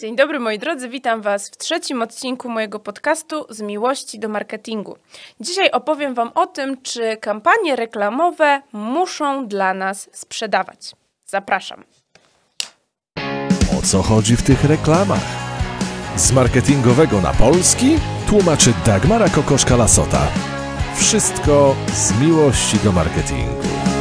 Dzień dobry moi drodzy, witam Was w trzecim odcinku mojego podcastu Z miłości do marketingu. Dzisiaj opowiem Wam o tym, czy kampanie reklamowe muszą dla nas sprzedawać. Zapraszam. O co chodzi w tych reklamach? Z marketingowego na polski tłumaczy Dagmara Kokoszka-Lasota. Wszystko z miłości do marketingu.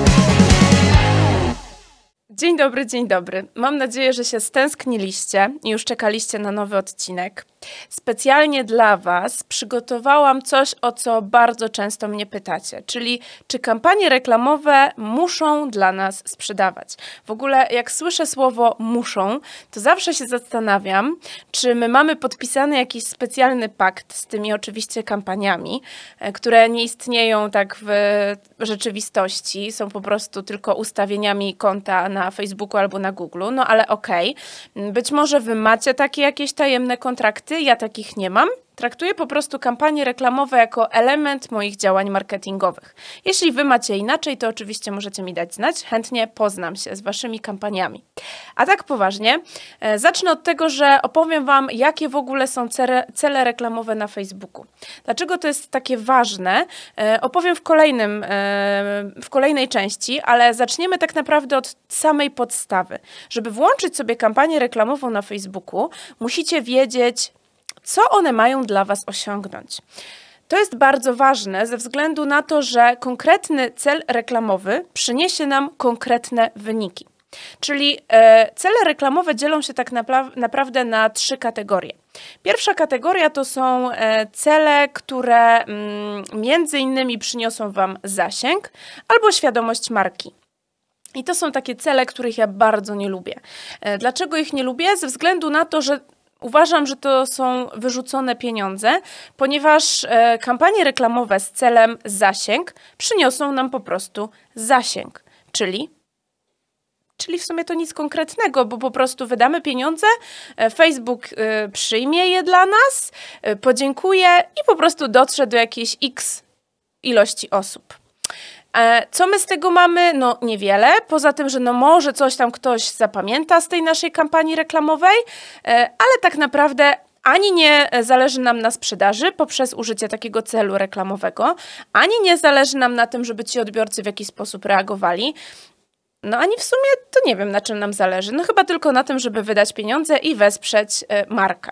Dzień dobry, dzień dobry. Mam nadzieję, że się stęskniliście i już czekaliście na nowy odcinek. Specjalnie dla Was przygotowałam coś, o co bardzo często mnie pytacie, czyli czy kampanie reklamowe muszą dla nas sprzedawać. W ogóle, jak słyszę słowo muszą, to zawsze się zastanawiam, czy my mamy podpisany jakiś specjalny pakt z tymi oczywiście kampaniami, e, które nie istnieją tak w rzeczywistości, są po prostu tylko ustawieniami konta na Facebooku albo na Google, no ale okej. Okay. Być może Wy macie takie jakieś tajemne kontrakty, ja takich nie mam. Traktuję po prostu kampanie reklamowe jako element moich działań marketingowych. Jeśli wy macie inaczej, to oczywiście możecie mi dać znać. Chętnie poznam się z waszymi kampaniami. A tak poważnie, e, zacznę od tego, że opowiem wam, jakie w ogóle są cele, cele reklamowe na Facebooku. Dlaczego to jest takie ważne? E, opowiem w, kolejnym, e, w kolejnej części, ale zaczniemy tak naprawdę od samej podstawy. Żeby włączyć sobie kampanię reklamową na Facebooku, musicie wiedzieć, co one mają dla Was osiągnąć. To jest bardzo ważne ze względu na to, że konkretny cel reklamowy przyniesie nam konkretne wyniki. Czyli e, cele reklamowe dzielą się tak naprawdę na trzy kategorie. Pierwsza kategoria to są e, cele, które mm, między innymi przyniosą Wam zasięg albo świadomość marki. I to są takie cele, których ja bardzo nie lubię. E, dlaczego ich nie lubię? Ze względu na to, że Uważam, że to są wyrzucone pieniądze, ponieważ e, kampanie reklamowe z celem zasięg przyniosą nam po prostu zasięg, czyli Czyli w sumie to nic konkretnego, bo po prostu wydamy pieniądze, e, Facebook e, przyjmie je dla nas, podziękuje i po prostu dotrze do jakiejś x ilości osób. E, co my z tego mamy? No niewiele, poza tym, że no może coś tam ktoś zapamięta z tej naszej kampanii reklamowej, e, ale tak naprawdę ani nie zależy nam na sprzedaży poprzez użycie takiego celu reklamowego, ani nie zależy nam na tym, żeby ci odbiorcy w jakiś sposób reagowali. No ani w sumie to nie wiem, na czym nam zależy. No chyba tylko na tym, żeby wydać pieniądze i wesprzeć e, markę.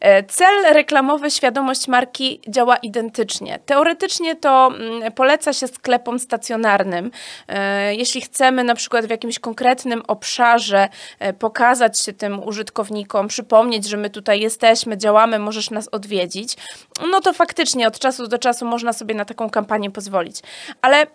E, cel reklamowy, świadomość marki działa identycznie. Teoretycznie to mm, poleca się sklepom stacjonarnym. E, jeśli chcemy na przykład w jakimś konkretnym obszarze e, pokazać się tym użytkownikom, przypomnieć, że my tutaj jesteśmy, działamy, możesz nas odwiedzić, no to faktycznie od czasu do czasu można sobie na taką kampanię pozwolić. Ale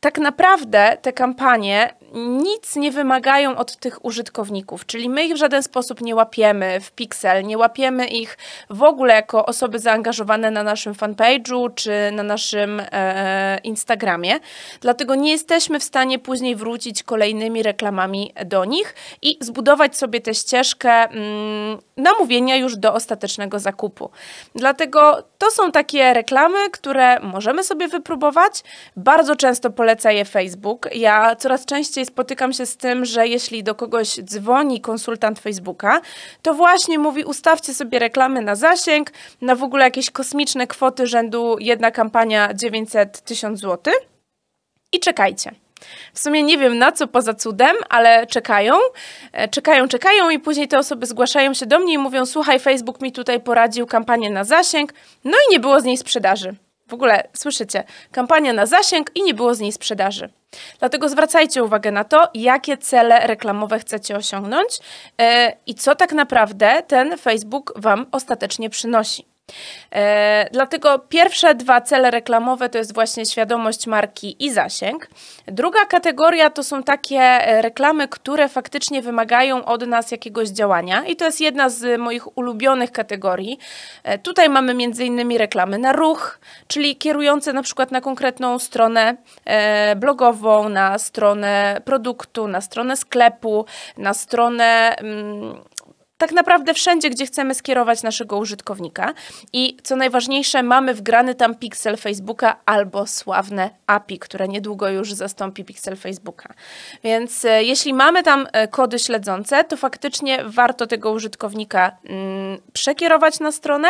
tak naprawdę te kampanie nic nie wymagają od tych użytkowników, czyli my ich w żaden sposób nie łapiemy w pixel, nie łapiemy ich w ogóle jako osoby zaangażowane na naszym fanpage'u czy na naszym e, Instagramie. Dlatego nie jesteśmy w stanie później wrócić kolejnymi reklamami do nich i zbudować sobie tę ścieżkę mm, namówienia już do ostatecznego zakupu. Dlatego to są takie reklamy, które możemy sobie wypróbować. Bardzo często poleca je Facebook. Ja coraz częściej częściej spotykam się z tym, że jeśli do kogoś dzwoni konsultant Facebooka, to właśnie mówi: ustawcie sobie reklamy na zasięg, na w ogóle jakieś kosmiczne kwoty rzędu jedna kampania 900 tysiąc złotych i czekajcie. W sumie nie wiem na co poza cudem, ale czekają, e, czekają, czekają i później te osoby zgłaszają się do mnie i mówią: Słuchaj, Facebook mi tutaj poradził kampanię na zasięg, no i nie było z niej sprzedaży. W ogóle słyszycie, kampania na zasięg i nie było z niej sprzedaży. Dlatego zwracajcie uwagę na to, jakie cele reklamowe chcecie osiągnąć yy, i co tak naprawdę ten Facebook Wam ostatecznie przynosi. E, dlatego pierwsze dwa cele reklamowe to jest właśnie świadomość marki i zasięg. Druga kategoria to są takie e, reklamy, które faktycznie wymagają od nas jakiegoś działania i to jest jedna z moich ulubionych kategorii. E, tutaj mamy innymi reklamy na ruch, czyli kierujące na przykład na konkretną stronę e, blogową, na stronę produktu, na stronę sklepu, na stronę mm, tak naprawdę wszędzie, gdzie chcemy skierować naszego użytkownika. I co najważniejsze, mamy wgrany tam pixel Facebooka albo sławne API, które niedługo już zastąpi pixel Facebooka. Więc e, jeśli mamy tam e, kody śledzące, to faktycznie warto tego użytkownika mm, przekierować na stronę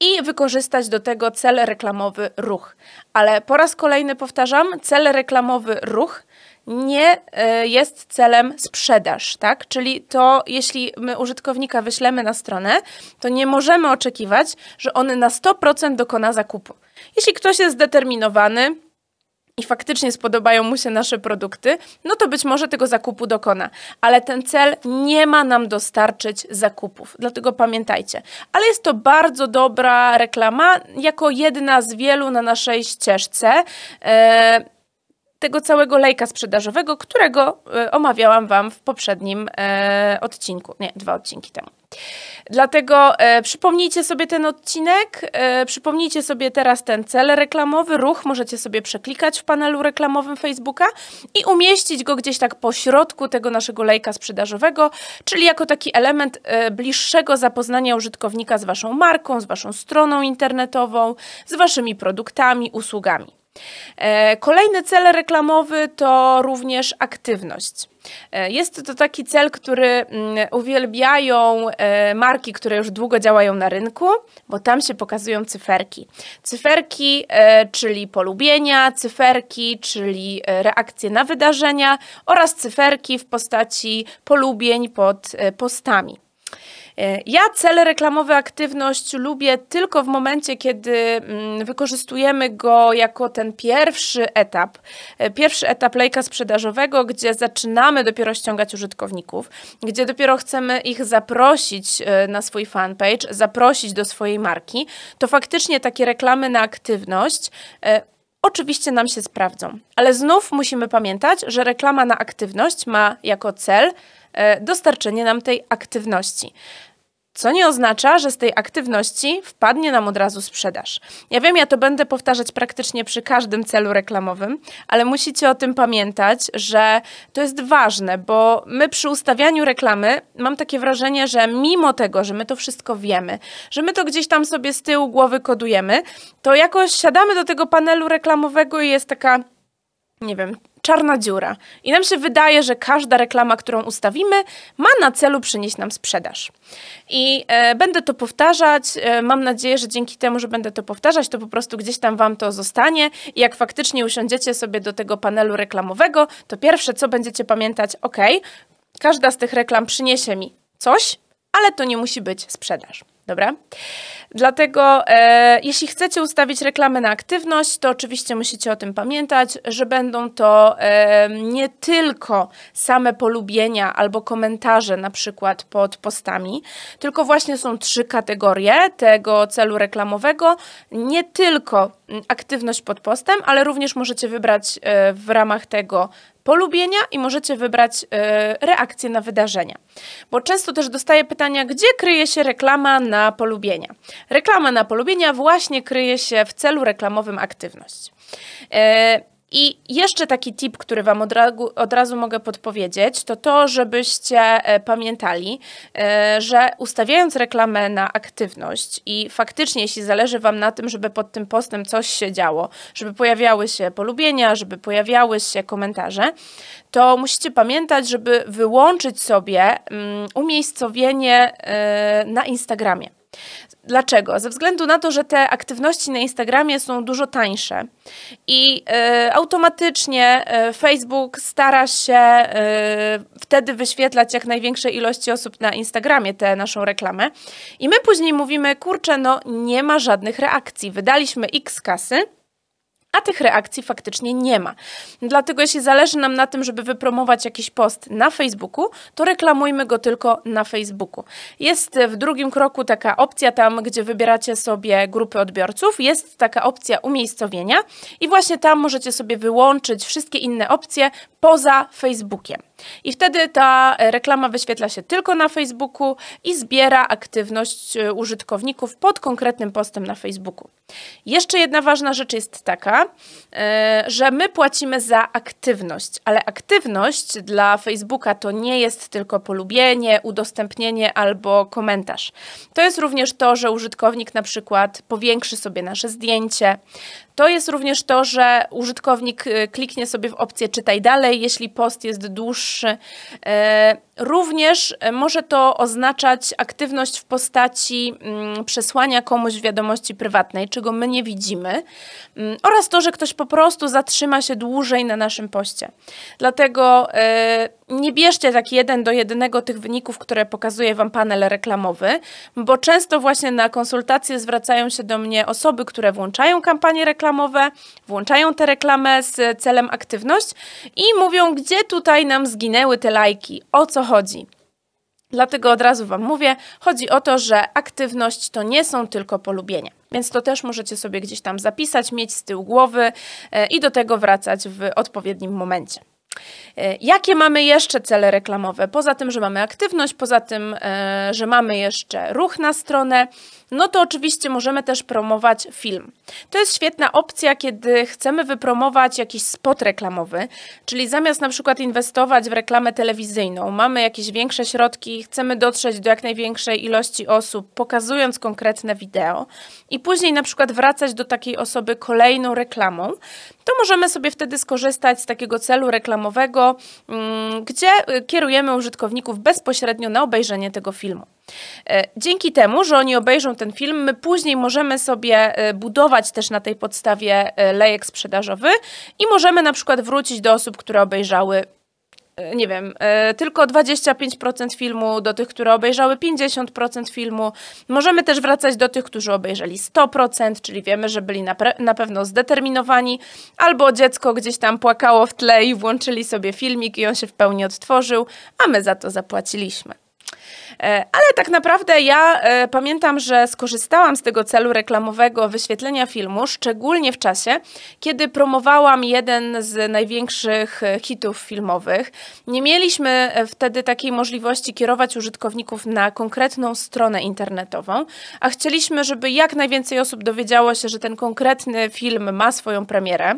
i wykorzystać do tego cel reklamowy ruch. Ale po raz kolejny powtarzam, cel reklamowy ruch nie e, jest celem sprzedaż, tak? Czyli to, jeśli my użytkownika wyślemy na stronę, to nie możemy oczekiwać, że on na 100% dokona zakupu. Jeśli ktoś jest zdeterminowany, i faktycznie spodobają mu się nasze produkty, no to być może tego zakupu dokona. Ale ten cel nie ma nam dostarczyć zakupów. Dlatego pamiętajcie. Ale jest to bardzo dobra reklama, jako jedna z wielu na naszej ścieżce. E, tego całego lejka sprzedażowego, którego e, omawiałam Wam w poprzednim e, odcinku, nie, dwa odcinki temu. Dlatego e, przypomnijcie sobie ten odcinek, przypomnijcie sobie teraz ten cel reklamowy, ruch, możecie sobie przeklikać w panelu reklamowym Facebooka i umieścić go gdzieś tak po środku tego naszego lejka sprzedażowego, czyli jako taki element bliższego zapoznania użytkownika z Waszą marką, z Waszą stroną internetową, z Waszymi produktami, usługami. E, kolejny cel reklamowy to również aktywność. E, jest to taki cel, który mm, uwielbiają e, marki, które już długo działają na rynku, bo tam się pokazują cyferki. Cyferki, czyli polubienia, cyferki, czyli reakcje na wydarzenia oraz cyferki w postaci polubień pod postami. E, ja cel reklamowy aktywność lubię tylko w momencie, kiedy mm, wykorzystujemy go jako ten pierwszy etap, e, pierwszy etap lejka sprzedażowego, gdzie zaczynamy dopiero ściągać użytkowników, gdzie dopiero chcemy ich zaprosić e, na swój fanpage, zaprosić do swojej marki, to faktycznie takie reklamy na aktywność oczywiście nam się sprawdzą. Ale znów musimy pamiętać, że reklama na aktywność ma jako cel dostarczenie nam tej aktywności co nie oznacza, że z tej aktywności wpadnie nam od razu sprzedaż. Ja wiem, ja to będę powtarzać praktycznie przy każdym celu reklamowym, ale musicie o tym pamiętać, że to jest ważne, bo my przy ustawianiu reklamy mam takie wrażenie, że mimo tego, że my to wszystko wiemy, że my to gdzieś tam sobie z tyłu głowy kodujemy, to jakoś siadamy do tego panelu reklamowego i jest taka nie wiem, czarna dziura. I nam się wydaje, że każda reklama, którą ustawimy, ma na celu przynieść nam sprzedaż. I e, będę to powtarzać. E, mam nadzieję, że dzięki temu, że będę to powtarzać, to po prostu gdzieś tam Wam to zostanie. I jak faktycznie usiądziecie sobie do tego panelu reklamowego, to pierwsze, co będziecie pamiętać, ok, każda z tych reklam przyniesie mi coś, ale to nie musi być sprzedaż. Dobra? Dlatego, e, jeśli chcecie ustawić reklamę na aktywność, to oczywiście musicie o tym pamiętać, że będą to e, nie tylko same polubienia albo komentarze, na przykład pod postami, tylko właśnie są trzy kategorie tego celu reklamowego. Nie tylko aktywność pod postem, ale również możecie wybrać e, w ramach tego polubienia i możecie wybrać y, reakcję na wydarzenia. Bo często też dostaję pytania, gdzie kryje się reklama na polubienia. Reklama na polubienia właśnie kryje się w celu reklamowym aktywność. I jeszcze taki tip, który Wam od razu, od razu, mogę podpowiedzieć, to to, żebyście e, pamiętali, e, że ustawiając reklamę na aktywność i faktycznie, jeśli zależy Wam na tym, żeby pod tym postem coś się działo, żeby pojawiały się polubienia, żeby pojawiały się komentarze, to musicie pamiętać, żeby wyłączyć sobie mm, umiejscowienie e, na Instagramie. Dlaczego? Ze względu na to, że te aktywności na Instagramie są dużo tańsze i y, automatycznie y, Facebook stara się y, wtedy wyświetlać jak największej ilości osób na Instagramie tę naszą reklamę. I my później mówimy, kurczę, no nie ma żadnych reakcji. Wydaliśmy x kasy, a tych reakcji faktycznie nie ma. Dlatego jeśli zależy nam na tym, żeby wypromować jakiś post na Facebooku, to reklamujmy go tylko na Facebooku. Jest w drugim kroku taka opcja tam, gdzie wybieracie sobie grupy odbiorców, jest taka opcja umiejscowienia i właśnie tam możecie sobie wyłączyć wszystkie inne opcje poza Facebookiem. I wtedy ta reklama wyświetla się tylko na Facebooku i zbiera aktywność e, użytkowników pod konkretnym postem na Facebooku. Jeszcze jedna ważna rzecz jest taka, E, że my płacimy za aktywność, ale aktywność dla Facebooka to nie jest tylko polubienie, udostępnienie albo komentarz. To jest również to, że użytkownik na przykład powiększy sobie nasze zdjęcie, to jest również to, że użytkownik y, kliknie sobie w opcję czytaj dalej, jeśli post jest dłuższy. E, również e, może to oznaczać aktywność w postaci mm, przesłania komuś wiadomości prywatnej, czego my nie widzimy, mm, oraz to, że ktoś po prostu zatrzyma się dłużej na naszym poście. Dlatego e, nie bierzcie tak jeden do jednego tych wyników, które pokazuje Wam panel reklamowy, bo często właśnie na konsultacje zwracają się do mnie osoby, które włączają kampanie reklamowe, włączają tę reklamę z celem aktywność i mówią, gdzie tutaj nam zginęły te lajki, o co chodzi. Dlatego od razu Wam mówię, chodzi o to, że aktywność to nie są tylko polubienia. Więc to też możecie sobie gdzieś tam zapisać, mieć z tyłu głowy e, i do tego wracać w odpowiednim momencie. E, jakie mamy jeszcze cele reklamowe? Poza tym, że mamy aktywność, poza tym, e, że mamy jeszcze ruch na stronę, no to oczywiście możemy też promować film. To jest świetna opcja, kiedy chcemy wypromować jakiś spot reklamowy, czyli zamiast na przykład inwestować w reklamę telewizyjną, mamy jakieś większe środki, chcemy dotrzeć do jak największej ilości osób, pokazując konkretne wideo i później na przykład wracać do takiej osoby kolejną reklamą, to możemy sobie wtedy skorzystać z takiego celu reklamowego, mm, gdzie y, kierujemy użytkowników bezpośrednio na obejrzenie tego filmu. E, dzięki temu, że oni obejrzą ten film, my później możemy sobie e, budować też na tej podstawie e, lejek sprzedażowy i możemy na przykład wrócić do osób, które obejrzały nie wiem, tylko 25% filmu, do tych, które obejrzały 50% filmu. Możemy też wracać do tych, którzy obejrzeli 100%, czyli wiemy, że byli na, na pewno zdeterminowani, albo dziecko gdzieś tam płakało w tle i włączyli sobie filmik i on się w pełni odtworzył, a my za to zapłaciliśmy. E, ale tak naprawdę ja e, pamiętam, że skorzystałam z tego celu reklamowego wyświetlenia filmu, szczególnie w czasie, kiedy promowałam jeden z największych e, hitów filmowych. Nie mieliśmy wtedy takiej możliwości kierować użytkowników na konkretną stronę internetową, a chcieliśmy, żeby jak najwięcej osób dowiedziało się, że ten konkretny film ma swoją premierę.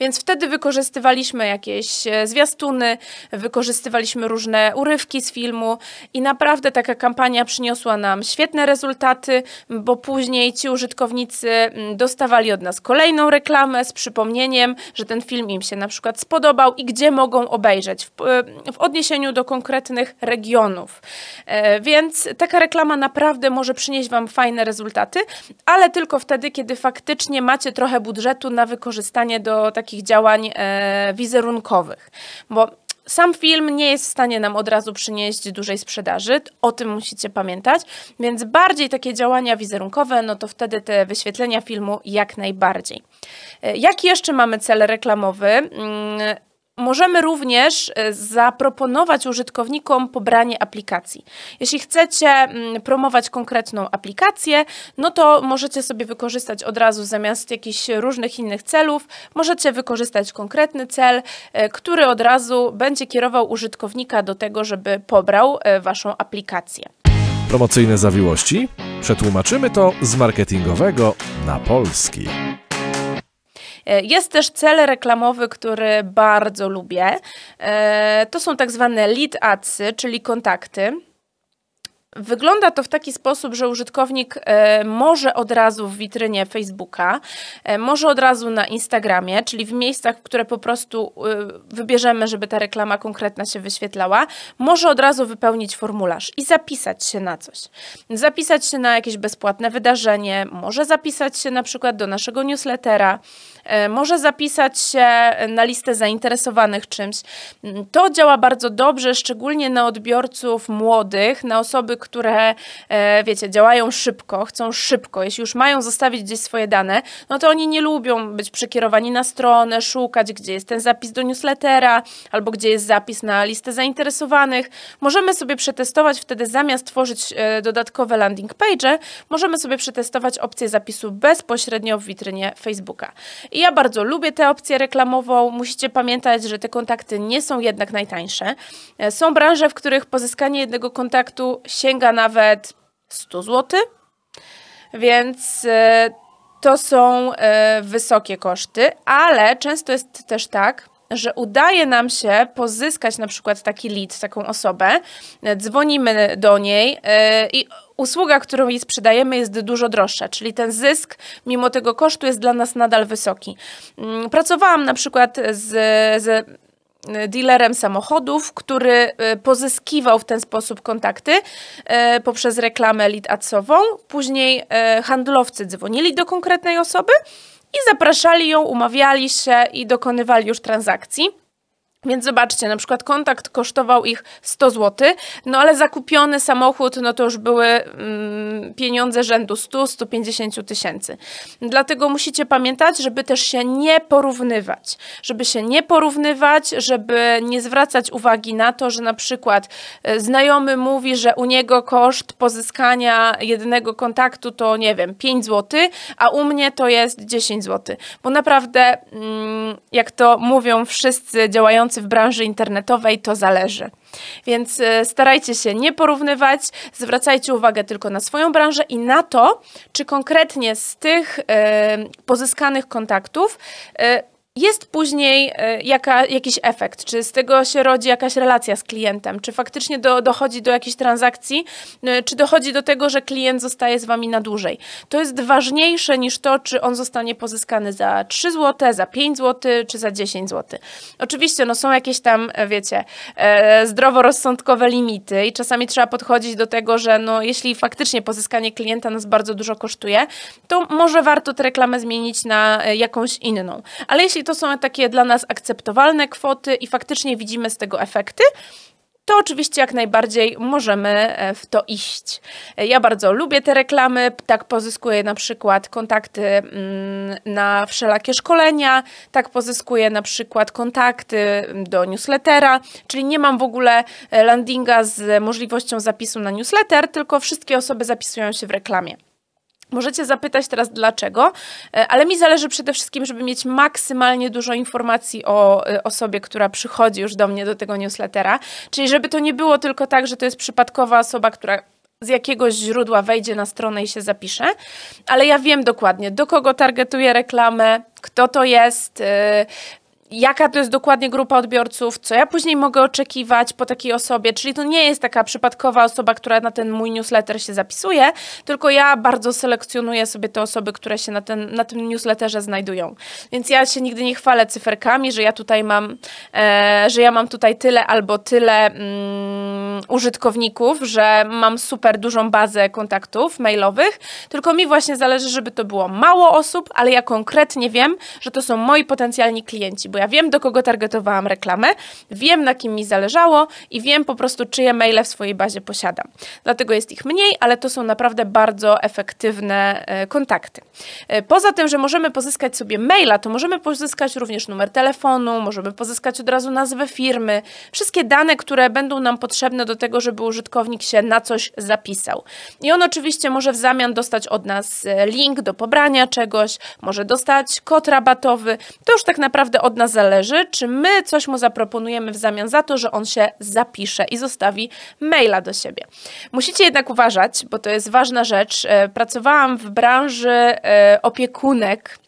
Więc wtedy wykorzystywaliśmy jakieś e, zwiastuny, wykorzystywaliśmy różne urywki z filmu i naprawdę taka kampania przyniosła nam świetne rezultaty, bo później ci użytkownicy mm, dostawali od nas kolejną reklamę z przypomnieniem, że ten film im się na przykład spodobał i gdzie mogą obejrzeć w, e, w odniesieniu do konkretnych regionów. E, więc taka reklama naprawdę może przynieść Wam fajne rezultaty, ale tylko wtedy, kiedy faktycznie macie trochę budżetu na wykorzystanie do takich takich działań e, wizerunkowych, bo sam film nie jest w stanie nam od razu przynieść dużej sprzedaży, o tym musicie pamiętać, więc bardziej takie działania wizerunkowe, no to wtedy te wyświetlenia filmu jak najbardziej. E, jaki jeszcze mamy cel reklamowy? Możemy również e, zaproponować użytkownikom pobranie aplikacji. Jeśli chcecie mm, promować konkretną aplikację, no to możecie sobie wykorzystać od razu zamiast jakichś różnych innych celów, możecie wykorzystać konkretny cel, e, który od razu będzie kierował użytkownika do tego, żeby pobrał e, Waszą aplikację. Promocyjne zawiłości? Przetłumaczymy to z marketingowego na polski. E, jest też cel reklamowy, który bardzo lubię. E, to są tak zwane lead adsy, czyli kontakty. Wygląda to w taki sposób, że użytkownik e, może od razu w witrynie Facebooka, e, może od razu na Instagramie, czyli w miejscach, które po prostu e, wybierzemy, żeby ta reklama konkretna się wyświetlała, może od razu wypełnić formularz i zapisać się na coś. Zapisać się na jakieś bezpłatne wydarzenie, może zapisać się na przykład do naszego newslettera, może zapisać się na listę zainteresowanych czymś. To działa bardzo dobrze, szczególnie na odbiorców młodych, na osoby, które, e, wiecie, działają szybko, chcą szybko, jeśli już mają zostawić gdzieś swoje dane, no to oni nie lubią być przekierowani na stronę, szukać, gdzie jest ten zapis do newslettera, albo gdzie jest zapis na listę zainteresowanych. Możemy sobie przetestować wtedy, zamiast tworzyć e, dodatkowe landing page, możemy sobie przetestować opcję zapisu bezpośrednio w witrynie Facebooka. I ja bardzo lubię tę opcję reklamową. Musicie pamiętać, że te kontakty nie są jednak najtańsze. E, są branże, w których pozyskanie jednego kontaktu się sięga nawet 100 zł. Więc e, to są e, wysokie koszty, ale często jest też tak, że udaje nam się pozyskać na przykład taki lead, taką osobę, dzwonimy do niej yy, i usługa, którą jej sprzedajemy jest dużo droższa, czyli ten zysk mimo tego kosztu jest dla nas nadal wysoki. Yy, pracowałam na przykład z, z dealerem samochodów, który y, pozyskiwał w ten sposób kontakty y, poprzez reklamę lead adsową. Później handlowcy dzwonili do konkretnej osoby i zapraszali ją, umawiali się i dokonywali już transakcji. Więc zobaczcie, na przykład kontakt kosztował ich 100 zł, no ale zakupiony samochód, no to już były mm, pieniądze rzędu 100-150 tysięcy. Dlatego musicie pamiętać, żeby też się nie porównywać. Żeby się nie porównywać, żeby nie zwracać uwagi na to, że na przykład e, znajomy mówi, że u niego koszt pozyskania jednego kontaktu to, nie wiem, 5 zł, a u mnie to jest 10 zł. Bo naprawdę, mm, jak to mówią wszyscy działający w branży internetowej, to zależy. Więc e, starajcie się nie porównywać, zwracajcie uwagę tylko na swoją branżę i na to, czy konkretnie z tych e, pozyskanych kontaktów e, jest później e, jaka, jakiś efekt, czy z tego się rodzi jakaś relacja z klientem, czy faktycznie do, dochodzi do jakiejś transakcji, e, czy dochodzi do tego, że klient zostaje z wami na dłużej. To jest ważniejsze niż to, czy on zostanie pozyskany za 3 zł, za 5 zł, czy za 10 zł. Oczywiście no, są jakieś tam, e, wiecie, zdroworozsądkowe limity i czasami trzeba podchodzić do tego, że no, jeśli faktycznie pozyskanie klienta nas bardzo dużo kosztuje, to może warto tę reklamę zmienić na jakąś inną. Ale jeśli to są takie dla nas akceptowalne kwoty i faktycznie widzimy z tego efekty, to oczywiście jak najbardziej możemy e, w to iść. E, ja bardzo lubię te reklamy, tak pozyskuję na przykład kontakty mm, na wszelakie szkolenia, tak pozyskuję na przykład kontakty do newslettera, czyli nie mam w ogóle e, landinga z możliwością zapisu na newsletter, tylko wszystkie osoby zapisują się w reklamie. Możecie zapytać teraz dlaczego, e, ale mi zależy przede wszystkim, żeby mieć maksymalnie dużo informacji o e, osobie, która przychodzi już do mnie do tego newslettera. Czyli żeby to nie było tylko tak, że to jest przypadkowa osoba, która z jakiegoś źródła wejdzie na stronę i się zapisze, ale ja wiem dokładnie, do kogo targetuję reklamę, kto to jest, e, jaka to jest dokładnie grupa odbiorców, co ja później mogę oczekiwać po takiej osobie. Czyli to nie jest taka przypadkowa osoba, która na ten mój newsletter się zapisuje, tylko ja bardzo selekcjonuję sobie te osoby, które się na, ten, na tym newsletterze znajdują. Więc ja się nigdy nie chwalę cyferkami, że ja tutaj mam, e, że ja mam tutaj tyle albo tyle mm, użytkowników, że mam super dużą bazę kontaktów mailowych, tylko mi właśnie zależy, żeby to było mało osób, ale ja konkretnie wiem, że to są moi potencjalni klienci, bo ja wiem, do kogo targetowałam reklamę, wiem, na kim mi zależało i wiem po prostu, czyje maile w swojej bazie posiadam. Dlatego jest ich mniej, ale to są naprawdę bardzo efektywne e, kontakty. E, poza tym, że możemy pozyskać sobie maila, to możemy pozyskać również numer telefonu, możemy pozyskać od razu nazwę firmy, wszystkie dane, które będą nam potrzebne do tego, żeby użytkownik się na coś zapisał. I on oczywiście może w zamian dostać od nas e, link do pobrania czegoś, może dostać kod rabatowy. To już tak naprawdę od nas zależy, czy my coś mu zaproponujemy w zamian za to, że on się zapisze i zostawi maila do siebie. Musicie jednak uważać, bo to jest ważna rzecz. E, pracowałam w branży e, opiekunek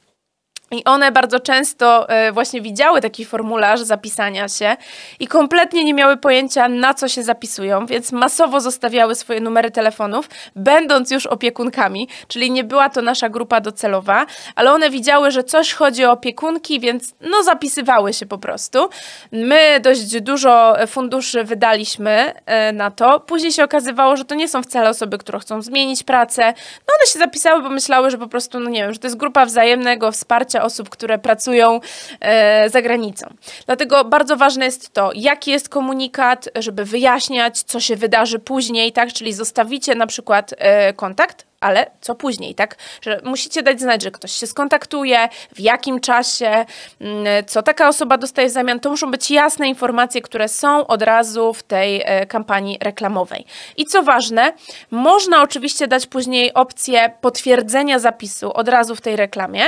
i one bardzo często e, właśnie widziały taki formularz zapisania się i kompletnie nie miały pojęcia, na co się zapisują, więc masowo zostawiały swoje numery telefonów, będąc już opiekunkami, czyli nie była to nasza grupa docelowa, ale one widziały, że coś chodzi o opiekunki, więc no zapisywały się po prostu. My dość dużo funduszy wydaliśmy e, na to. Później się okazywało, że to nie są wcale osoby, które chcą zmienić pracę. No one się zapisały, bo myślały, że po prostu, no nie wiem, że to jest grupa wzajemnego wsparcia osób, które pracują e, za granicą. Dlatego bardzo ważne jest to, jaki jest komunikat, żeby wyjaśniać, co się wydarzy później, tak? Czyli zostawicie na przykład e, kontakt, ale co później, tak? Że musicie dać znać, że ktoś się skontaktuje, w jakim czasie, mm, co taka osoba dostaje w zamian. To muszą być jasne informacje, które są od razu w tej e, kampanii reklamowej. I co ważne, można oczywiście dać później opcję potwierdzenia zapisu od razu w tej reklamie,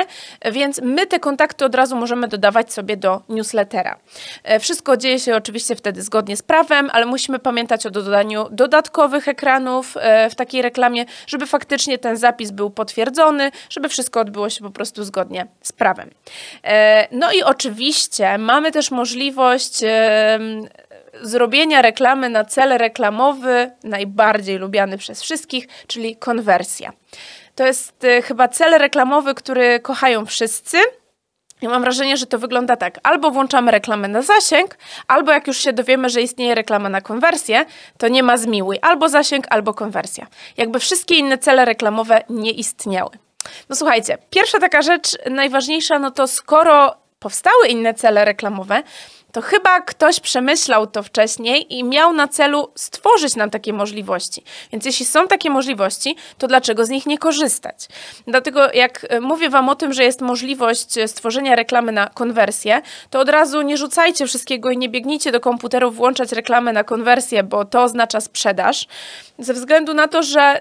więc my te kontakty od razu możemy dodawać sobie do newslettera. E, wszystko dzieje się oczywiście wtedy zgodnie z prawem, ale musimy pamiętać o dodaniu dodatkowych ekranów e, w takiej reklamie, żeby faktycznie faktycznie ten zapis był potwierdzony, żeby wszystko odbyło się po prostu zgodnie z prawem. E, no i oczywiście mamy też możliwość zrobienia reklamy na cel reklamowy, najbardziej lubiany przez wszystkich, czyli konwersja. To jest e, chyba cel reklamowy, który kochają wszyscy. Ja mam wrażenie, że to wygląda tak. Albo włączamy reklamę na zasięg, albo jak już się dowiemy, że istnieje reklama na konwersję, to nie ma zmiłuj. Albo zasięg, albo konwersja. Jakby wszystkie inne cele reklamowe nie istniały. No słuchajcie, pierwsza taka rzecz najważniejsza, no to skoro powstały inne cele reklamowe, to chyba ktoś przemyślał to wcześniej i miał na celu stworzyć nam takie możliwości. Więc jeśli są takie możliwości, to dlaczego z nich nie korzystać? Dlatego jak e, mówię Wam o tym, że jest możliwość e, stworzenia reklamy na konwersję, to od razu nie rzucajcie wszystkiego i nie biegnijcie do komputerów włączać reklamę na konwersję, bo to oznacza sprzedaż. Ze względu na to, że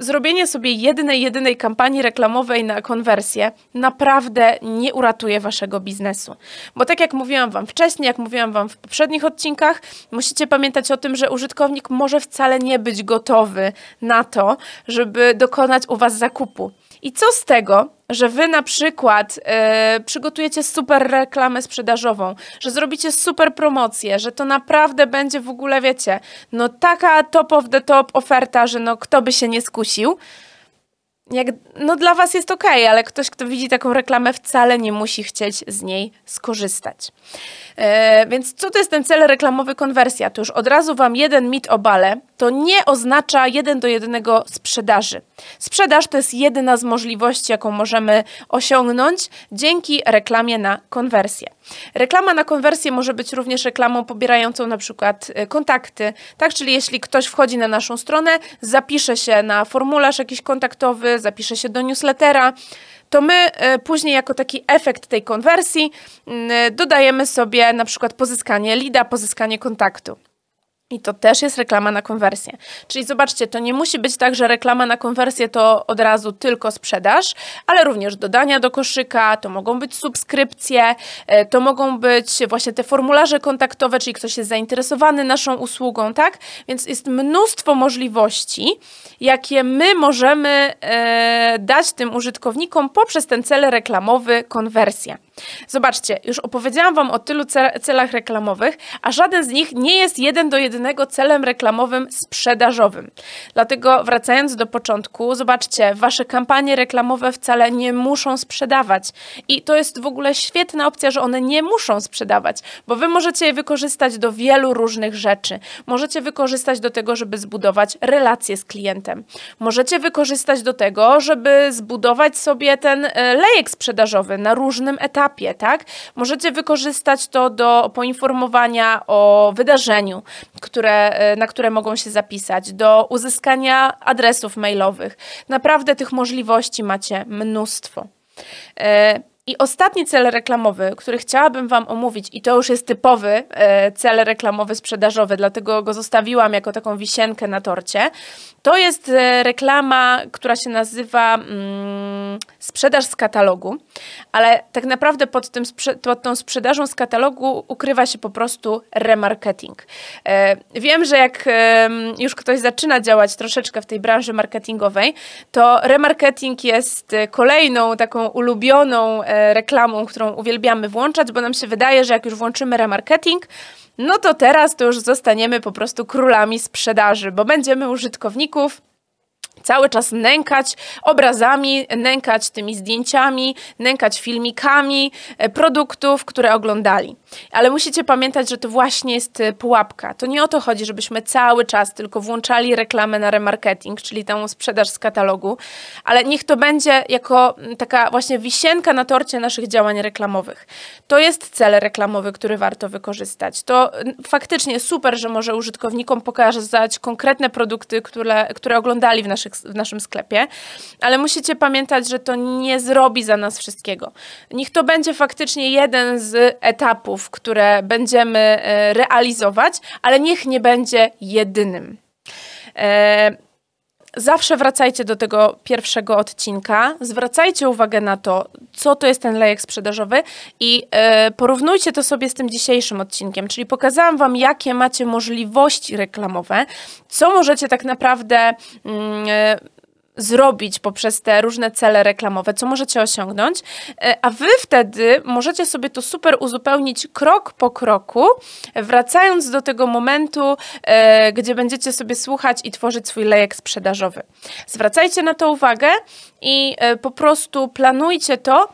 y, zrobienie sobie jednej, jedynej kampanii reklamowej na konwersję naprawdę nie uratuje Waszego biznesu. Bo tak jak mówiłam Wam wcześniej, jak mówiłam Wam w poprzednich odcinkach, musicie pamiętać o tym, że użytkownik może wcale nie być gotowy na to, żeby dokonać u Was zakupu. I co z tego, że wy na przykład yy, przygotujecie super reklamę sprzedażową, że zrobicie super promocję, że to naprawdę będzie w ogóle, wiecie, no taka top of the top oferta, że no kto by się nie skusił. Jak, no dla was jest ok, ale ktoś, kto widzi taką reklamę, wcale nie musi chcieć z niej skorzystać. E, więc co to jest ten cel reklamowy konwersja? To już od razu Wam jeden mit obalę. To nie oznacza jeden do jednego sprzedaży. Sprzedaż to jest jedyna z możliwości, jaką możemy osiągnąć dzięki reklamie na konwersję. Reklama na konwersję może być również reklamą pobierającą na przykład e, kontakty, tak? Czyli jeśli ktoś wchodzi na naszą stronę, zapisze się na formularz jakiś kontaktowy, zapisze się do newslettera, to my e, później jako taki efekt tej konwersji mm, dodajemy sobie na przykład pozyskanie lida, pozyskanie kontaktu. I to też jest reklama na konwersję. Czyli zobaczcie, to nie musi być tak, że reklama na konwersję to od razu tylko sprzedaż, ale również dodania do koszyka, to mogą być subskrypcje, e, to mogą być właśnie te formularze kontaktowe, czyli ktoś jest zainteresowany naszą usługą, tak? Więc jest mnóstwo możliwości, jakie my możemy e, dać tym użytkownikom poprzez ten cel reklamowy konwersja. Zobaczcie, już opowiedziałam Wam o tylu celach reklamowych, a żaden z nich nie jest jeden do jednego celem reklamowym sprzedażowym. Dlatego wracając do początku, zobaczcie, Wasze kampanie reklamowe wcale nie muszą sprzedawać. I to jest w ogóle świetna opcja, że one nie muszą sprzedawać, bo Wy możecie je wykorzystać do wielu różnych rzeczy. Możecie wykorzystać do tego, żeby zbudować relacje z klientem. Możecie wykorzystać do tego, żeby zbudować sobie ten e, lejek sprzedażowy na różnym etapie etapie, tak? Możecie wykorzystać to do poinformowania o wydarzeniu, które, e, na które mogą się zapisać, do uzyskania adresów mailowych. Naprawdę tych możliwości macie mnóstwo. I ostatni cel reklamowy, który chciałabym Wam omówić, i to już jest typowy e, cel reklamowy sprzedażowy, dlatego go zostawiłam jako taką wisienkę na torcie, to jest e, reklama, która się nazywa mm, sprzedaż z katalogu, ale tak naprawdę pod, tym, pod tą sprzedażą z katalogu ukrywa się po prostu remarketing. E, wiem, że jak już ktoś zaczyna działać troszeczkę w tej branży marketingowej, to remarketing jest kolejną taką ulubioną reklamą, którą uwielbiamy włączać, bo nam się wydaje, że jak już włączymy remarketing, no to teraz to już zostaniemy po prostu królami sprzedaży, bo będziemy użytkowników cały czas nękać obrazami, nękać tymi zdjęciami, nękać filmikami e, produktów, które oglądali. Ale musicie pamiętać, że to właśnie jest e, pułapka. To nie o to chodzi, żebyśmy cały czas tylko włączali reklamę na remarketing, czyli tę sprzedaż z katalogu, ale niech to będzie jako taka właśnie wisienka na torcie naszych działań reklamowych. To jest cel reklamowy, który warto wykorzystać. To faktycznie super, że może użytkownikom pokazać konkretne produkty, które, które oglądali w naszych w naszym sklepie, ale musicie pamiętać, że to nie zrobi za nas wszystkiego. Niech to będzie faktycznie jeden z etapów, które będziemy e, realizować, ale niech nie będzie jedynym. Zawsze wracajcie do tego pierwszego odcinka, zwracajcie uwagę na to, co to jest ten lejek sprzedażowy i e, porównujcie to sobie z tym dzisiejszym odcinkiem, czyli pokazałam Wam, jakie macie możliwości reklamowe, co możecie tak naprawdę mm, e, zrobić poprzez te różne cele reklamowe, co możecie osiągnąć, e, a wy wtedy możecie sobie to super uzupełnić krok po kroku, wracając do tego momentu, e, gdzie będziecie sobie słuchać i tworzyć swój lejek sprzedażowy. Zwracajcie na to uwagę i e, po prostu planujcie to,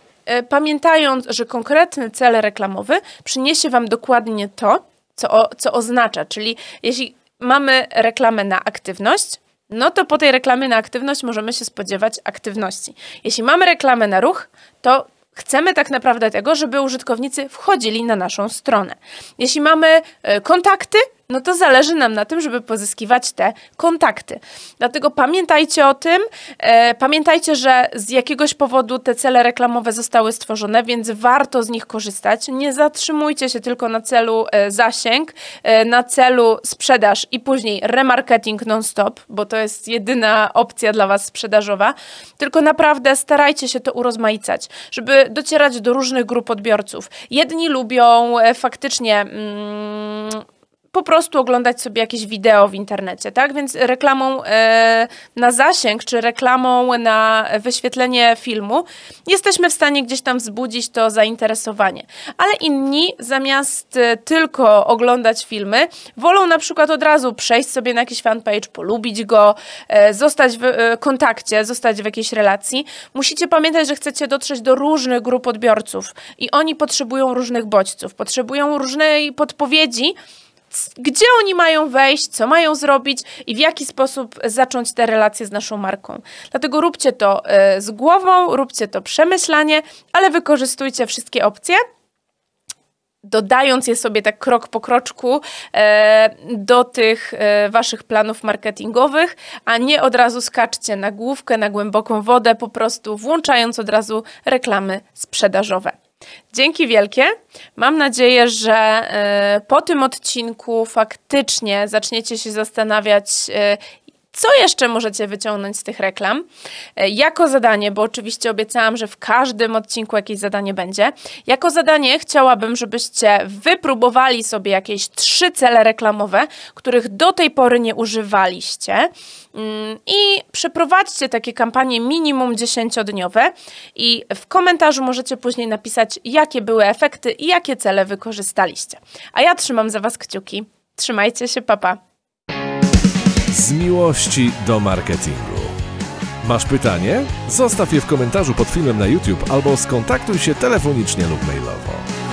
pamiętając, że konkretny cel reklamowy przyniesie wam dokładnie to, co, co oznacza, czyli jeśli mamy reklamę na aktywność, no to po tej reklamie na aktywność możemy się spodziewać aktywności. Jeśli mamy reklamę na ruch, to chcemy tak naprawdę tego, żeby użytkownicy wchodzili na naszą stronę. Jeśli mamy e, kontakty, no to zależy nam na tym, żeby pozyskiwać te kontakty. Dlatego pamiętajcie o tym, e, pamiętajcie, że z jakiegoś powodu te cele reklamowe zostały stworzone, więc warto z nich korzystać. Nie zatrzymujcie się tylko na celu e, zasięg, e, na celu sprzedaż i później remarketing non-stop, bo to jest jedyna opcja dla Was sprzedażowa, tylko naprawdę starajcie się to urozmaicać, żeby docierać do różnych grup odbiorców. Jedni lubią e, faktycznie. Mm, po prostu oglądać sobie jakieś wideo w internecie, tak? Więc reklamą e, na zasięg, czy reklamą na wyświetlenie filmu jesteśmy w stanie gdzieś tam wzbudzić to zainteresowanie. Ale inni zamiast e, tylko oglądać filmy, wolą na przykład od razu przejść sobie na jakiś fanpage, polubić go, e, zostać w kontakcie, zostać w jakiejś relacji. Musicie pamiętać, że chcecie dotrzeć do różnych grup odbiorców i oni potrzebują różnych bodźców, potrzebują różnej podpowiedzi, gdzie oni mają wejść, co mają zrobić i w jaki sposób zacząć te relacje z naszą marką. Dlatego róbcie to e, z głową, róbcie to przemyślanie, ale wykorzystujcie wszystkie opcje dodając je sobie tak krok po kroczku e, do tych e, waszych planów marketingowych, a nie od razu skaczcie na główkę, na głęboką wodę, po prostu włączając od razu reklamy sprzedażowe. Dzięki wielkie. Mam nadzieję, że e, po tym odcinku faktycznie zaczniecie się zastanawiać, e, co jeszcze możecie wyciągnąć z tych reklam? E, jako zadanie, bo oczywiście obiecałam, że w każdym odcinku jakieś zadanie będzie. Jako zadanie chciałabym, żebyście wypróbowali sobie jakieś trzy cele reklamowe, których do tej pory nie używaliście. Mm, I przeprowadźcie takie kampanie minimum 10-dniowe i w komentarzu możecie później napisać, jakie były efekty i jakie cele wykorzystaliście. A ja trzymam za Was kciuki. Trzymajcie się, papa. Z miłości do marketingu. Masz pytanie? Zostaw je w komentarzu pod filmem na YouTube albo skontaktuj się telefonicznie lub mailowo.